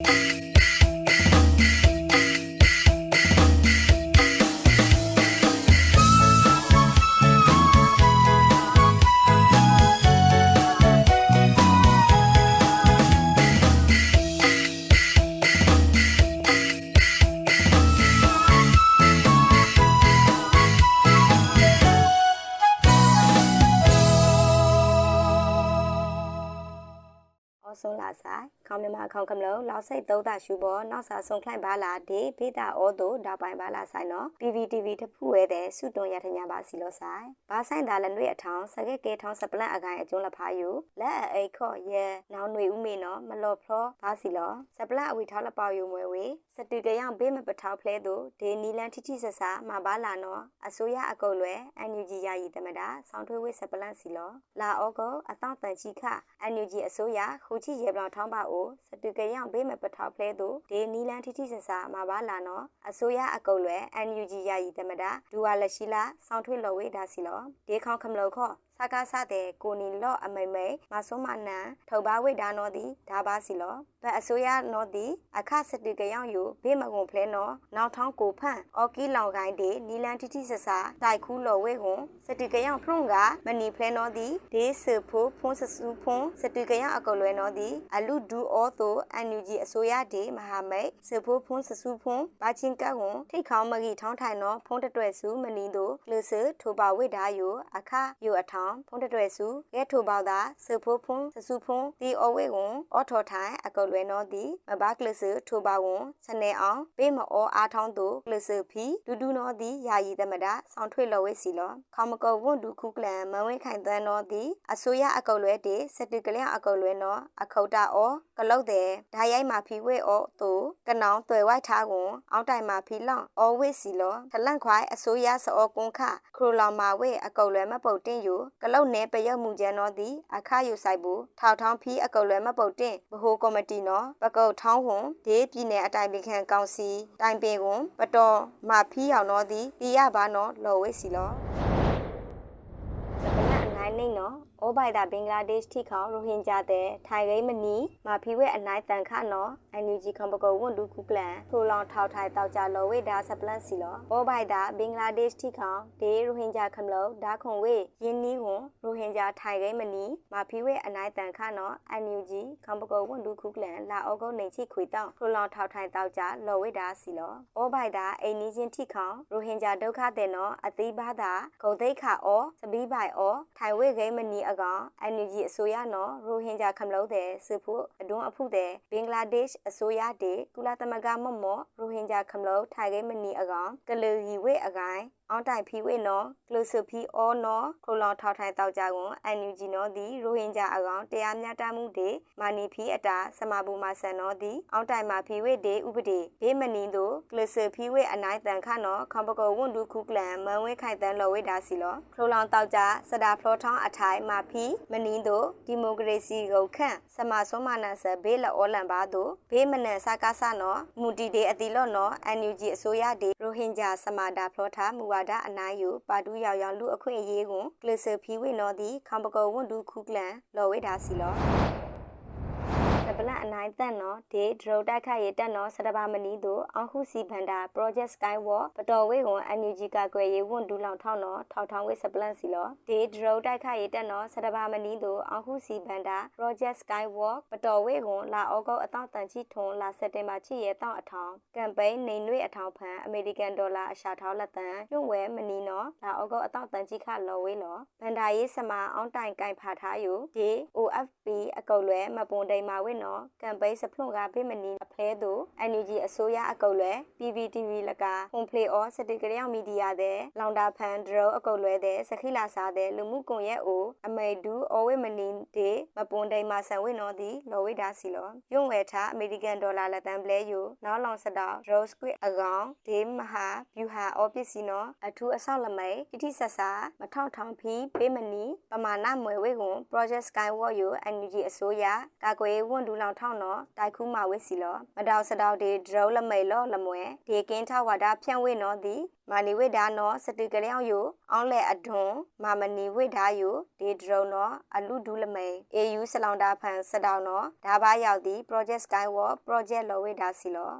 Música အော်ဆုံးလာဆိုင်ခေါင်းမြမခေါင်းကမလုံးလောက်စိတ်သုံးတာရှူပေါ်နောက်စာဆုံးခိုင်ပါလာဒီဖေးတာအောတို့ဒါပိုင်ပါလာဆိုင်နော် PVTV တဖူဝဲတဲ့စုတွန်ရထညာပါစီလို့ဆိုင်ဘာဆိုင်တာလည်းနှွေအထောင်းစကဲကဲထောင်းစပလန့်အကိုင်အကျုံးလဖာယူလက်အအိခော့ရဲနောင်ຫນွေဦးမေနော်မလော်ဖလောဘာစီလို့စပလန့်အဝီထောင်းလပေါယူမွဲဝေစတူကရောင်ဘေးမပထောက်ဖလဲတို့ဒေနီလန်ထိထိဆဆာမပါလာနော်အစိုးရအကုတ်လွယ်အန်ယူဂျီယာယီတမတာဆောင်းထွေးဝေစပလန့်စီလို့လာအောကောအတောင့်တန်ချီခအန်ယူဂျီအစိုးရခူချီရေပလောင်ထောင်းပါအိုစတူကရောင်ဘေးမပထောက်ဖလဲတို့ဒေနီလန်ထိထိဆဆာမပါလာနော်အစိုးရအကုတ်လွယ်အန်ယူဂျီယာယီတမတာဒူဝါလက်ရှိလာဆောင်းထွေးလော်ဝေဒါစီလို့ဒေခေါခမလောခော့ စကားစတဲ့ကိုနီလော့အမိမိမဆုံမနန်ထုတ်ပါဝိဒါနောသည်ဒါပါစီလောဘတ်အစိုးရနောသည်အခစတူကရောင်ယူဘေးမကွန်ဖလဲနောနောက်ထောင်းကိုဖန့်အော်ကီလောင်ကိုင်းတေနီလန်တီတီဆဆာတိုက်ခူးလော်ဝဲကွန်စတူကရောင်ဖရုံကမနီဖလဲနောသည်ဒေးဆဖိုးဖုံးဆဆူဖုံးစတူကရောင်အကုတ်လွဲနောသည်အလူဒူအောသိုအန်ယူဂျီအစိုးရဒေမဟာမိတ်ဆဖိုးဖုံးဆဆူဖုံးဘာချင်းကကွန်ထိတ်ခေါင်းမကြီးထောင်းထိုင်နောဖုံးတတွဲစုမနီတို့လူစထိုပါဝိဒါယိုအခယိုအထောင်းဖုံးတတွဲစုရဲထိုပေါသာဆဖိုးဖုံးဆဆူဖုံးဒီအဝဲကွန်အော်ထော်ထိုင်အကုတ်လွဲနောသည်မဘာကလစထိုပါဝန်စနေအောင်ပေးမအောအားထောင်းသူကလစဖီဒူဒူနောသည်ယာယီသမဒဆောင်းထွေလော်ဝဲစီလောခေါမကောဝွန်ဒူခုကလန်မဝင်းခိုင်တန်းနောသည်အစိုးရအကုတ်လွဲတေစတူကလျအကုတ်လွဲနောအခုတ်တာအောကလုတ်တဲ့ဓာရိုက်မှာဖီဝဲအောသူကနောင်တွယ်ဝိုက်ထားကွန်အောက်တိုင်မှာဖီလောင်အောဝဲစီလောထလန့်ခွိုင်းအစိုးရစောကွန်ခခရိုလောင်မာဝဲအကုတ်လွဲမပုတ်တင်ယူကလုတ်နဲပရုတ်မှုကျန်နောသည်အခါယူဆိုင်ဘူးထောက်ထောင်းဖီအကုတ်လွဲမပုတ်တင်ဘဟိုကော်မတီနောပကုတ်ထောင်းဟွန်ဒေးပြည်နယ်အတိုင်ပင်ခံကောင်စီတိုင်ပင်ကွန်ပတော်မာဖီးအောင်တော့သည်တီရပါနော်လော်ဝဲစီလောစပနအနိုင်နေနော် အိုဘိုင်တာဘင်္ဂလားဒေ့ရှ်ထိခေါရိုဟင်ဂျာတဲ့ထိုင်ဂိမ်းမနီမာဖီဝဲအနိုင်တန်ခနော်အန်ယူဂျီကံပကောဝန်ဒူခုကလန်ထိုလောင်ထောက်ထိုင်တောက်ကြလော်ဝဲဒါဆပလန့်စီလောအိုဘိုင်တာဘင်္ဂလားဒေ့ရှ်ထိခေါဒေရိုဟင်ဂျာခမလောဒါခွန်ဝဲယင်းနီးဝန်ရိုဟင်ဂျာထိုင်ဂိမ်းမနီမာဖီဝဲအနိုင်တန်ခနော်အန်ယူဂျီကံပကောဝန်ဒူခုကလန်လာအောကုန်းနေချိခွေတောင်းထိုလောင်ထောက်ထိုင်တောက်ကြလော်ဝဲဒါစီလောအိုဘိုင်တာအိမ်နီးချင်းထိခေါရိုဟင်ဂျာဒုက္ခတဲ့နော်အသီးဘာသာဂုံသိခါအောစပီးပိုင်အောထိုင်ဝဲဂိမ်းမနီအကောင်အန်ယူဂျီအစိုးရနော်ရိုဟင်ဂျာခမလို့တဲ့စဖို့အတွန်းအဖုတဲ့ဘင်္ဂလားဒေ့ရှ်အစိုးရတဲ့ကုလသမဂ္ဂမမော့ရိုဟင်ဂျာခမလို့ထိုင်ကိမနီအကောင်ကလူရီဝဲအကိုင်အောင်တိုင်ဖီဝေနော်ကလုစဖီအောနော်ခလောင်ထောက်ထိုင်တောက်ကြကွန်အန်ယူဂျီနော်ဒီရိုဟင်ဂျာအကောင်တရားမျှတမှုတွေမာနီဖီအတာစမဘူမာဆန်နော်ဒီအောင်တိုင်မှာဖီဝေဒေဥပဒေဘေးမနီတို့ကလုစဖီဝေအနိုင်တန်ခနော်ခေါပကောဝန်ဒုခုကလန်မန်ဝဲခိုင်တန်လော်ဝေဒါစီလောခလောင်တောက်ကြစဒါဖလောထောင်းအထိုင်မာဖီမနီတို့ဒီမိုကရေစီကိုခန့်စမဆုံးမနာဆဘေးလော်လန်ပါတို့ဘေးမနန်စကားဆနော်မူတီဒေအတီလော့နော်အန်ယူဂျီအစိုးရဒေရိုဟင်ဂျာစမာဒါဖလောထားမူဝါဒအနိုင်ယူပါတူရောက်ရောက်လူအခွင့်အရေးကိုကလစ်ဆဖီဝိနော်ဒီခံပကောဝန်ဒူခုကလန်လော်ဝိဒါစီလော ပလန်အနိုင်တက်နော်ဒေဒရိုတိုက်ခရဲတက်နော်စတဘာမနီတို့အောင်ခုစီဘန်ဒါ project skywalk ပတော်ဝေကွန် NUG ကကွယ်ရေးဝန်ဒူလောင်ထောင်းနော်ထောက်ထောင်းဝေစပလန်စီလောဒေဒရိုတိုက်ခရဲတက်နော်စတဘာမနီတို့အောင်ခုစီဘန်ဒါ project skywalk ပတော်ဝေကွန်လာဩဂုတ်အတောက်တန်ချီထွန်လာစက်တင်ဘာချီရဲတောက်အထောင်ကမ်ပိန်းနေနွေအထောင်ဖန်အမေရိကန်ဒေါ်လာအရှာထောင်းလက်တန်ညွန့်ဝဲမနီနော်လာဩဂုတ်အတောက်တန်ချီခလော်ဝေးလောဘန်ဒါရေးစမာအောင်တိုင်ကင်ဖာထားယူဒီ OFP အကုတ်လွဲမပွန်တိန်မာဝိနော်ကမ်ပိန်းစဖလွန်ကဖိမနီအဖလဲသူ NUG အစိုးရအကုတ်လွဲ PPTV လကဖွန်ဖလေအောစတိကရရောက်မီဒီယာတဲ့လောင်တာဖန်ဒရိုအကုတ်လွဲတဲ့စခိလာစားတဲ့လူမှုကွန်ရက်အိုအမေဒူအော်ဝိမနီဒေမပွန်တိန်မာဆန်ဝိနော်ဒီလော်ဝိဒါစီလောယုံဝဲထားအမေရိကန်ဒေါ်လာလက်တန်ပလဲယူနောက်လောင်စတောက် Rose Squid အကောင်ဒေမဟာဗျူဟာအော်ပစ္စည်းနော်အထူးအဆောက်လမိတ်တိတိဆဆာမထောက်ထောင်ဖီပေးမနီပမာဏမွေဝေကွန် Project Skywalk ယူ NUG အစိုးရကာကွယ်ဝန်ဒူလောင်ထောင်းနော်တိုက်ခုမာဝစ်စီလောမတောက်စတောက်ဒီဒရုလမိတ်လောလမွဲဒီကင်းထဝါဒဖြန့်ဝေနော်ဒီမာနီဝိဒါနော်စတိကလျောင်းယိုအောင်းလဲအဒွန်မာမနီဝိဒါယိုဒီဒရုနော်အလူဒူးလမိတ် AU စလောင်တာဖန်စတောက်နော်ဒါဘာရောက်ဒီ project skywalk project လောဝိဒါစီလော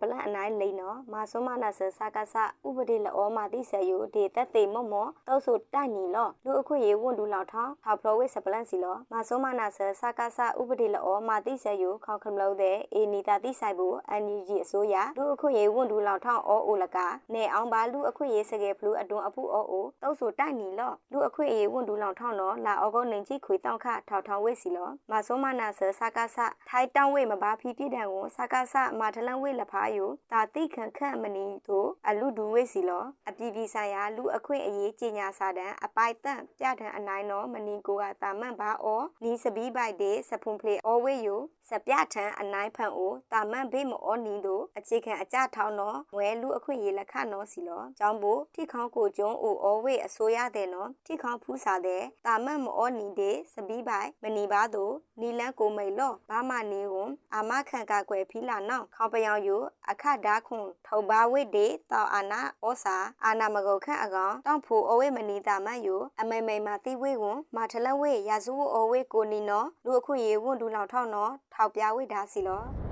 ပလန်အနိုင်လိန်နော်မာဆုမနာဆစကားစဥပဒေလောမာတိဆယိုဒေတက်တေမော့မော့တောက်ဆိုတိုက်နီလောလူအခွင့်ရေးဝန်ဒူလောက်ထောင်းထောက်ဖလိုဝိစပလန်စီလောမာဆုမနာဆစကားစဥပဒေလောမာတိဆယိုခေါခမလို့တဲ့အေနီတာတိဆိုင်ဘူးအန်ယူဂျီအစိုးရလူအခွင့်ရေးဝန်ဒူလောက်ထောင်းအောအိုလကနေအောင်ပါလူအခွင့်ရေးစကေဖလူအတွန်းအဖူအောအိုတောက်ဆိုတိုက်နီလောလူအခွင့်ရေးဝန်ဒူလောက်ထောင်းနော်လာအောကုန်းနေကြီးခွေတောင်းခထောက်ထောင်းဝိစီလောမာဆုမနာဆစကားစထိုင်တောင်းဝိမပါဖီပြတဲ့ကိုစကားစမာထလန်ဝိလဖာယိုတာတိခန့်ခန့်မနီတို့အလူဒူဝိစီလောအပြည်ပြည်ဆိုင်ရာလူအခွင့်အရေးကြီးညာစာတန်အပိုက်တန့်ပြထန်အနိုင်တော်မနီကိုကတာမန့်ပါအောနီစပီးပိုက်တဲ့စဖုန်ဖလေအောဝေယိုစပြထန်အနိုင်ဖန်အိုတာမန့်ဘေးမအောနီတို့အခြေခံအကြထောင်းတော်ငွဲလူအခွင့်အရေးလက်ခနော်စီလောကျောင်းဖို့ထိခေါင်းကိုကျုံအိုအောဝေအစိုးရတဲ့နော်ထိခေါင်းဖူးစာတဲ့တာမန့်မအောနီတဲ့စပီးပိုက်မနီပါတို့နီလန်းကိုမိတ်လောဘာမနီဝန်အာမခန့်ကကွယ်ဖီလာနောင်ခေါပယောင်ယိုအခဒါခွန်ထောဘာဝိဒေတောအာနာဩစာအာနာမဂုတ်ခန့်အကောင်တောင်ဖူအဝိမနီတာမတ်ယိုအမေမေမာတိဝိကွန်မာထလဝိရာဇူအဝိကိုနီနောလူအခုရေဝွန်ဒူလောင်ထောင်းနောထောက်ပြဝိဒါစီလောပ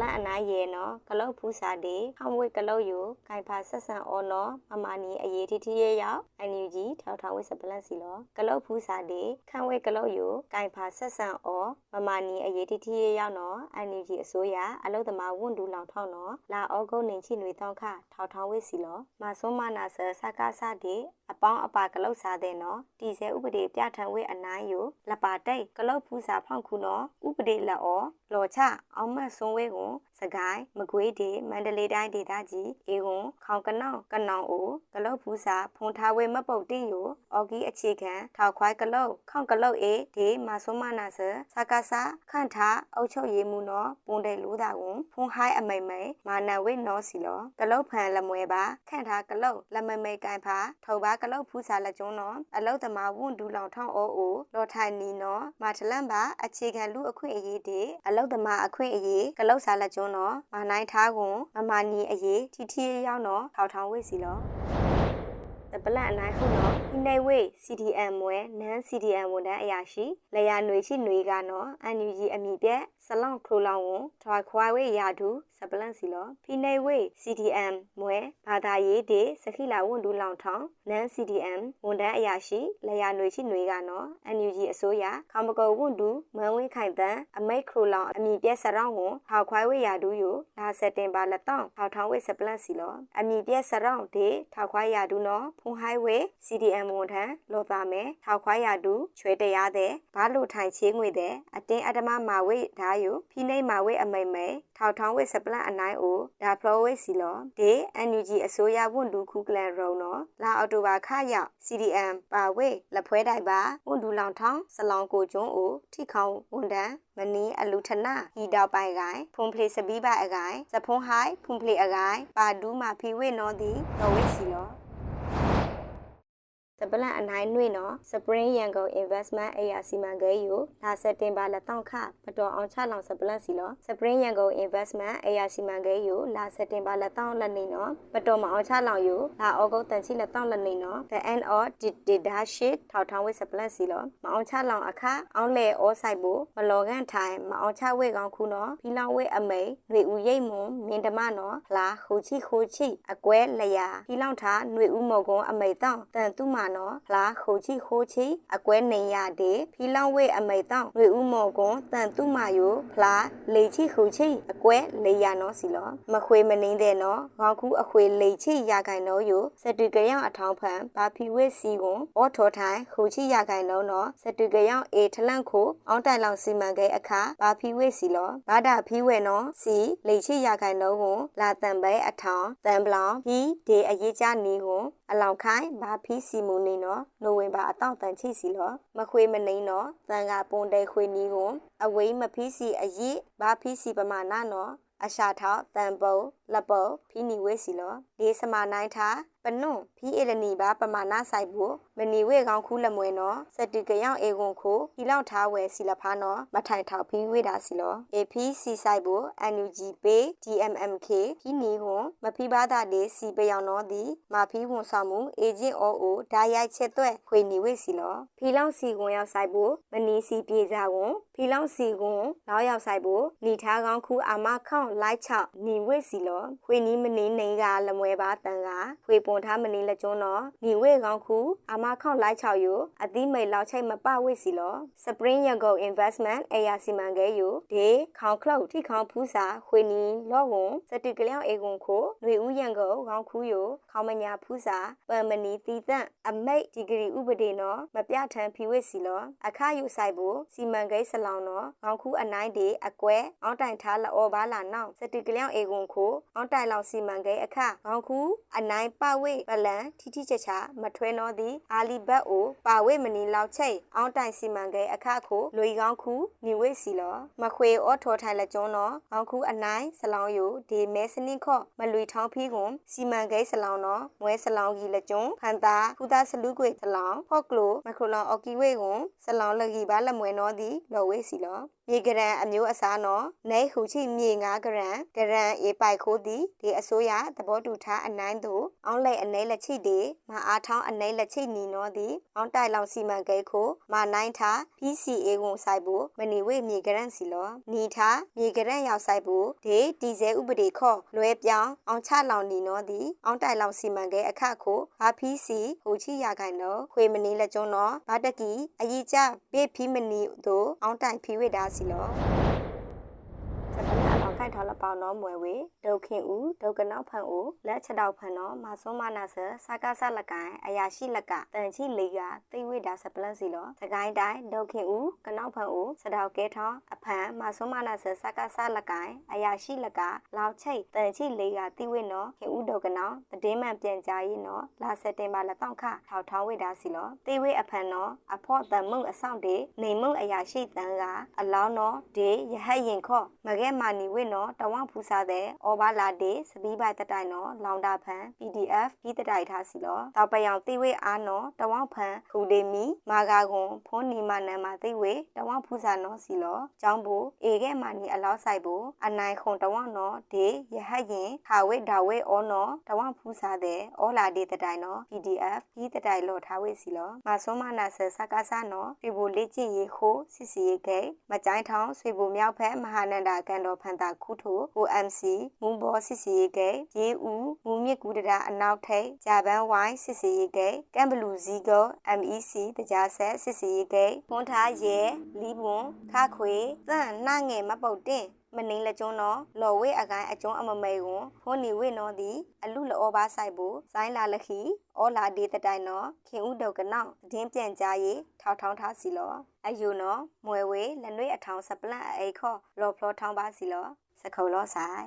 လန်အနာရဲနော်ကလုတ်ဖူးစာတေဟောင်းဝဲကလုတ်ယူဂိုင်ဖာဆက်ဆန်အော်နော်မမနီအရေးတီတီရဲရောက်အန်ယူဂျီထောက်ထောင်ဝဲစပလန်စီလောကလုတ်ဖူးစာတေခန့်ဝဲကလုတ်ယူဂိုင်ဖာဆက်ဆန်အော်မမနီအရေးတီတီရဲရောက်နော်အန်ယူဂျီအစိုးရအလုတ်သမားဝန်ဒူလောင်ထောင်းနော်လာအောဂုတ်နေချိနွေတောင်းခထောက်ထောင်ဝဲစီလောမဆုံးမနာဆစကားစတေအပေါင်းအပါကလုတ်စားတဲ့နော်တီဆဲဥပဒေပြထန်ဝဲအနိုင်ယိုလပါတိတ်ကလုတ်ဖူးစာဖောက်ခုနော်ဥပဒေလက်အောလော်ချအောင်မတ်ဆုံးဝဲကိုစကိုင်းမကွေးဒေမန္တလေးတိုင်းဒေသကြီးအေဝွန်ခေါင်ကနောင်ကနောင်အိုကလုတ်ဖူးစာဖုန်ထားဝဲမပုတ်တင်ယိုအော်ဂီအခြေခံထောက်ခွိုင်းကလုတ်ခေါင်ကလုတ်အေဒီမဆုံးမနာဆစကားစာခန့်ထားအုတ်ချုပ်ရေးမှုနော်ပွန်တဲ့လူတာကွန်ဖုန်ဟိုင်းအမိန်မိန်မာနဝဲနော်စီလောကလုတ်ဖန်လမွဲပါခန့်ထားကလုတ်လမမိန်ကန်ဖာထောက်ပါကလုတ်ဖူးစာလက်ကျုံးနော်အလုတ်သမားဝွန်ဒူလောင်ထောင်းအိုအိုလော်ထိုင်နီနော်မာထလန်ပါအခြေခံလူအခွင့်အရေးတွေအလုတ်သမားအခွင့်အရေးကလုတ်စာလက်ကျုံးနော်မာနိုင်ထားကွန်မမာနီအရေးတီတီရောက်နော်ထောက်ထောင်ဝိစီလော တပလန်အနိုင်ဟုတ်နော်ဒီနေဝေး CDM မွဲနန်း CDM ဝန်ထမ်းအရာရှိလေယာຫນွေရှိຫນွေကနော် NUG အမိပြက်ဆလောင်ခလိုလောင်ဝန်ထွာခွာဝေးရာဒူစပလန့်စီလောဖိနေဝေး CDM မွဲဘာသာရေးတေစခိလာဝန်ဒူလောင်ထောင်းနန်း CDM ဝန်ထမ်းအရာရှိလေယာຫນွေရှိຫນွေကနော် NUG အစိုးရခေါမကောဝန်ဒူမန်ဝင်းခိုင်တန်အမိတ်ခလိုလောင်အမိပြက်ဆရောင်းဝန်ထောက်ခွာဝေးရာဒူယိုလာစက်တင်ပါလက်တောင်းထောက်ထောင်းဝေးစပလန့်စီလောအမိပြက်ဆရောင်းတေထောက်ခွာရာဒူနော် ဖုန်ဟိုင်းဝေး CDM ဝန်ထမ်းလောတာမဲထောက်ခွာရာဒူချွဲတရားတဲ့ဘာလို့ထိုင်ချေးငွေတဲ့အတင်းအဓမ္မမာဝေးဓာယိုဖိနေမာဝေးအမိတ်မဲထောက်ထောင်းဝေးစပလန့်အနိုင်အိုဒါဖလိုဝေးစီလောဒေ NUG အစိုးရဝန်ဒူခုကလန်ရုံနော်လာအော်တိုဘာခရောက် CDM ပါဝေးလက်ဖွဲတိုက်ပါဝန်ဒူလောင်ထောင်းစလောင်ကိုကျွန်းအိုထိခေါင်ဝန်တန်းမနီအလူထနာဟီတောက်ပိုင်ကိုင်ဖုန်ဖလေစပီးပိုင်အကိုင်စဖုံးဟိုင်ဖုန်ဖလေအကိုင်ပါဒူးမာဖီဝေနော်ဒီတော်ဝေးစီလော စပလန်အနိုင်နှွေနော် Spring Yangon Investment အရာစီမံကိန်းကိုလာစက်တင်ဘာလက်တောက်ခမတော်အောင်ချလောင်စပလန်စီလော Spring Yangon Investment အရာစီမံကိန်းကိုလာစက်တင်ဘာလက်တောက်လက်နေနော်မတော်မအောင်ချလောင်ယူလာဩဂုတ်တန်ချီလက်တောက်လက်နေနော် The end of data sheet ထောက်ထောင်းဝဲစပလန်စီလောမအောင်ချလောင်အခအောင်လေဩဆိုင်ဘူးမလောကန်ထိုင်မအောင်ချဝဲကောင်ခုနော်ဖီလောင်ဝဲအမိန်ຫນွေဦးရိတ်မွန်မင်းဓမနော်လာခူချီခူချီအကွဲလျာဖီလောင်ထားຫນွေဦးမော်ကုန်းအမိန်တောင်းတန်သူမ နော်လာခိုချီခိုချီအကွဲနေရတဲ့ဖီလောင်ဝဲအမိတောင်းဝေဥမော်ကွန်တန်သူမာယိုဖလာလေချီခိုချီအကွဲလေရနော်စီလောမခွေမနှင်းတဲ့နော်ခေါခုအခွေလေချီရခိုင်နော်ယိုစတူကရောင်အထောင်းဖန်ဘာဖီဝဲစီကွန်အော်ထော်ထိုင်ခိုချီရခိုင်နော်နော်စတူကရောင်အေထလန့်ခိုအောင်းတိုင်လောင်စီမံခဲ့အခါဘာဖီဝဲစီလောဘာဒဖီဝဲနော်စီလေချီရခိုင်နော်ကွန်လာတန်ပဲအထောင်းတန်ပလောင်ဖီဒေအရေးကြနီကွန်အလောင်ခိုင်ဘာဖီစီမူနေနော်နိုဝင်ဘာအတောက်တန်ချိစီလောမခွေမနှိန်နော်တန်ကပွန်တဲခွေနီးကိုအဝေးမဖီးစီအရေးဘာဖီးစီပမာဏနော်အရှာထောက်တန်ပုံလက်ပုံဖီနီဝဲစီလောဒီစမနိုင်ထား ပနွန်ဖီအေလနီပါပမာဏဆိုင်ဖို့မနီဝေကောင်းခူးလမွဲနော်စတိကယောင်အေကွန်ခိုဟီလောက်ထားဝဲစီလဖာနော်မထိုင်ထောက်ဖီဝေတာစီလော AP စီဆိုင်ဖို့ NUG ပေ DMMK ဖီနီဟွန်မဖီဘာသာဒေစီပယောင်နော်ဒီမာဖီဟွန်ဆောင်မှုအေဂျင့်အောအိုဓာရိုက်ချက်သွဲခွေနီဝေစီလောဖီလောက်စီကွန်ရောက်ဆိုင်ဖို့မနီစီပြေစာကွန်ဖီလောက်စီကွန်လောက်ရောက်ဆိုင်ဖို့နီထားကောင်းခူအာမခေါန့်လိုက်ချောက်နီဝေစီလောခွေနီမနီနေကလမွဲပါတန်ကခွေပွန်ထားမနီလက်ကျွန်းနော်နီဝေကောင်းခူအာမခေါန့်လိုက်ချောက်ယူအသီးမိတ်လောက်ချိတ်မပဝေစီလော Spring Yago Investment အေယာစီမံကဲယူဒေခေါင်ခလောက်ထိခေါင်ဖူးစာခွေနီလော့ဝန်စတိကလျောင်းအေကွန်ခိုຫນွေဦးရန်ကိုခေါင်ခူယူခေါမညာဖူးစာပမနီတီတန့်အမိတ်ဒီဂရီဥပဒေနော်မပြထန်ဖီဝေစီလောအခါယူဆိုင်ဖို့စီမံကိန်းဆလောင်နော်ခေါင်ခူအနိုင်ဒေအကွဲအောင်းတိုင်ထားလော်ဘာလာနောက်စတိကလျောင်းအေကွန်ခိုအောင်းတိုင်လောက်စီမံကိန်းအခါခေါင်ခူအနိုင်ပဝေပလန်ထီထီချချာမထွဲနော်သည်အာလီဘတ်အိုပါဝေမနီလောက်ချိတ်အောင်းတိုင်စီမံကိန်းအခါခိုလွေကောင်းခူနေဝေစီလောမခွေအောထော်ထိုင်လက်ကျွန်းနော်ခေါင်ခူအနိုင်ဆလောင်ယူဒီမဲစနစ်ခော့မလွေထောင်းဖီးကွန်စီမံကိန်းဆလောင်နော်မွဲဆလောင်ကြီးလက်ကျွန်းဖန်တာဖူတာဆလူကွေဆလောင်ဖော့ကလိုမခရိုလောင်အော်ကီဝေကွန်ဆလောင်လကြီးပါလက်မွဲနော်သည်လော်ဝေစီလောမြေကရန်အမျိုးအစားနော်နဲဟူချီမြေ9ဂရန်ဂရန်အေပိုက်ခိုးသည်ဒီအစိုးရသဘောတူထားအနိုင်သို့အောင်းလိုက်အနေလက်ချိဒီမအားထောင်းအနေလက်ချိနီနော်သည်အောင်းတိုင်လောင်စီမံကိန်းခိုမနိုင်ထား PCA ကိုဆိုင်ဖို့မနီဝေမြေကရန်စီလောနီထားမြေကရန်ရောက်ဆိုင်ဖို့ဒီဒီဇယ်ဥပဒေခော့လွဲပြောင်းအောင်ချလောင်နီနော်သည်အောင်းတိုင်လောင်စီမံကိန်းအခခိုဘာဖီစီဟိုချီရခိုင်နော်ခွေမနီလက်ကျွန်းနော်ဘာတကီအကြီးကြဘေဖီမနီတို့အောင်းတိုင်ဖီဝေတာစီလောစပ နာအောင်ခိုင်ထော်လပေါနော်မွယ်ဝေဒုခင်ဦးဒုကနောက်ဖန်ဦးလက်ချက်တော့ဖန်နော်မဆုံးမနာဆစကားဆလကိုင်အယာရှိလကတန်ချီလေးကသိဝိဒါစပလတ်စီလောစကိုင်းတိုင်းဒုခင်ဦးကနောက်ဖန်ဦးစတောက်ကဲထောင်းအဖန်မဆုံးမနာဆစကားဆလကိုင်အယာရှိလကလောက်ချိတ်တန်ချီလေးကသိဝိနော်ခင်ဦးဒုကနောက်တည်င်းမှန်ပြန်ကြရေးနော်လာစက်တင်ဘာလက်တော့ခထောက်ထောင်းဝိဒါစီလောသိဝိအဖန်နော်အဖော့တန်မုံအဆောင်တေနေမုံအယာရှိတန်ကအလောင်းနော်ဒေရဟတ်ရင်ခော့မကဲမာနီဝိနော်တဝဖူစားတဲ့အော်ဘာလာဒေစပီးပိုက်တတိုင်နော်လောင်တာဖန် PDF ဒီတတိုင်ထားစီလောတောက်ပယောင်သိဝိအားနော်တဝဖန်ခူဒေမီမာဂါကွန်ဖုန်နီမနန်မှာသိဝိတဝဖူစားနော်စီလောကျောင်းဘူအေကဲမာနီအလောက်ဆိုင်ဘူအနိုင်ခွန်တဝနော်ဒေရဟတ်ရင်ခါဝိဒါဝိအောနော်တဝဖူစားတဲ့အော်လာဒေတတိုင်နော် PDF ဒီတတိုင်လောထားဝိစီလောမဆုံးမနာဆစကားဆာနော်ဒီဘူလေ့ကျင့်ရေးခိုးစစ်စီရေးကဲမကြိုင်းထောင်းဆွေဘူမြောက်ဖက်မဟာနန္ဒာကန်တော်ဖန်တာခုထို OMC မုံဘောစစ်စီရေးကဲရေဦးမူမြစ်ကူတရာအနောက်ထိပ်ဂျာပန်ဝိုင်းစစ်စီရေးကဲကမ်ဘလူဇီဂို MEC တကြားဆက်စစ်စီရေးကဲဖွန်ထားရဲလီဘွန်ခါခွေသန့်နှငယ်မပုတ်တင်မနင်းလက်ကျွန်းတော့လော်ဝဲအကိုင်းအကျွန်းအမမေကွန်ဖုန်နီဝဲနော်ဒီအလူလောပါဆိုင်ဘူးဇိုင်းလာလခီအောလာဒေတတိုင်နော်ခင်ဦးတုတ်ကနောက်တင်းပြန်ကြရေးထောက်ထောင်းထားစီလောအယူနော်မွယ်ဝဲလက်နှွေးအထောင်စပလန့်အိခောလော်ဖလောထောင်းပါစီလော စခုံလောဆိုင်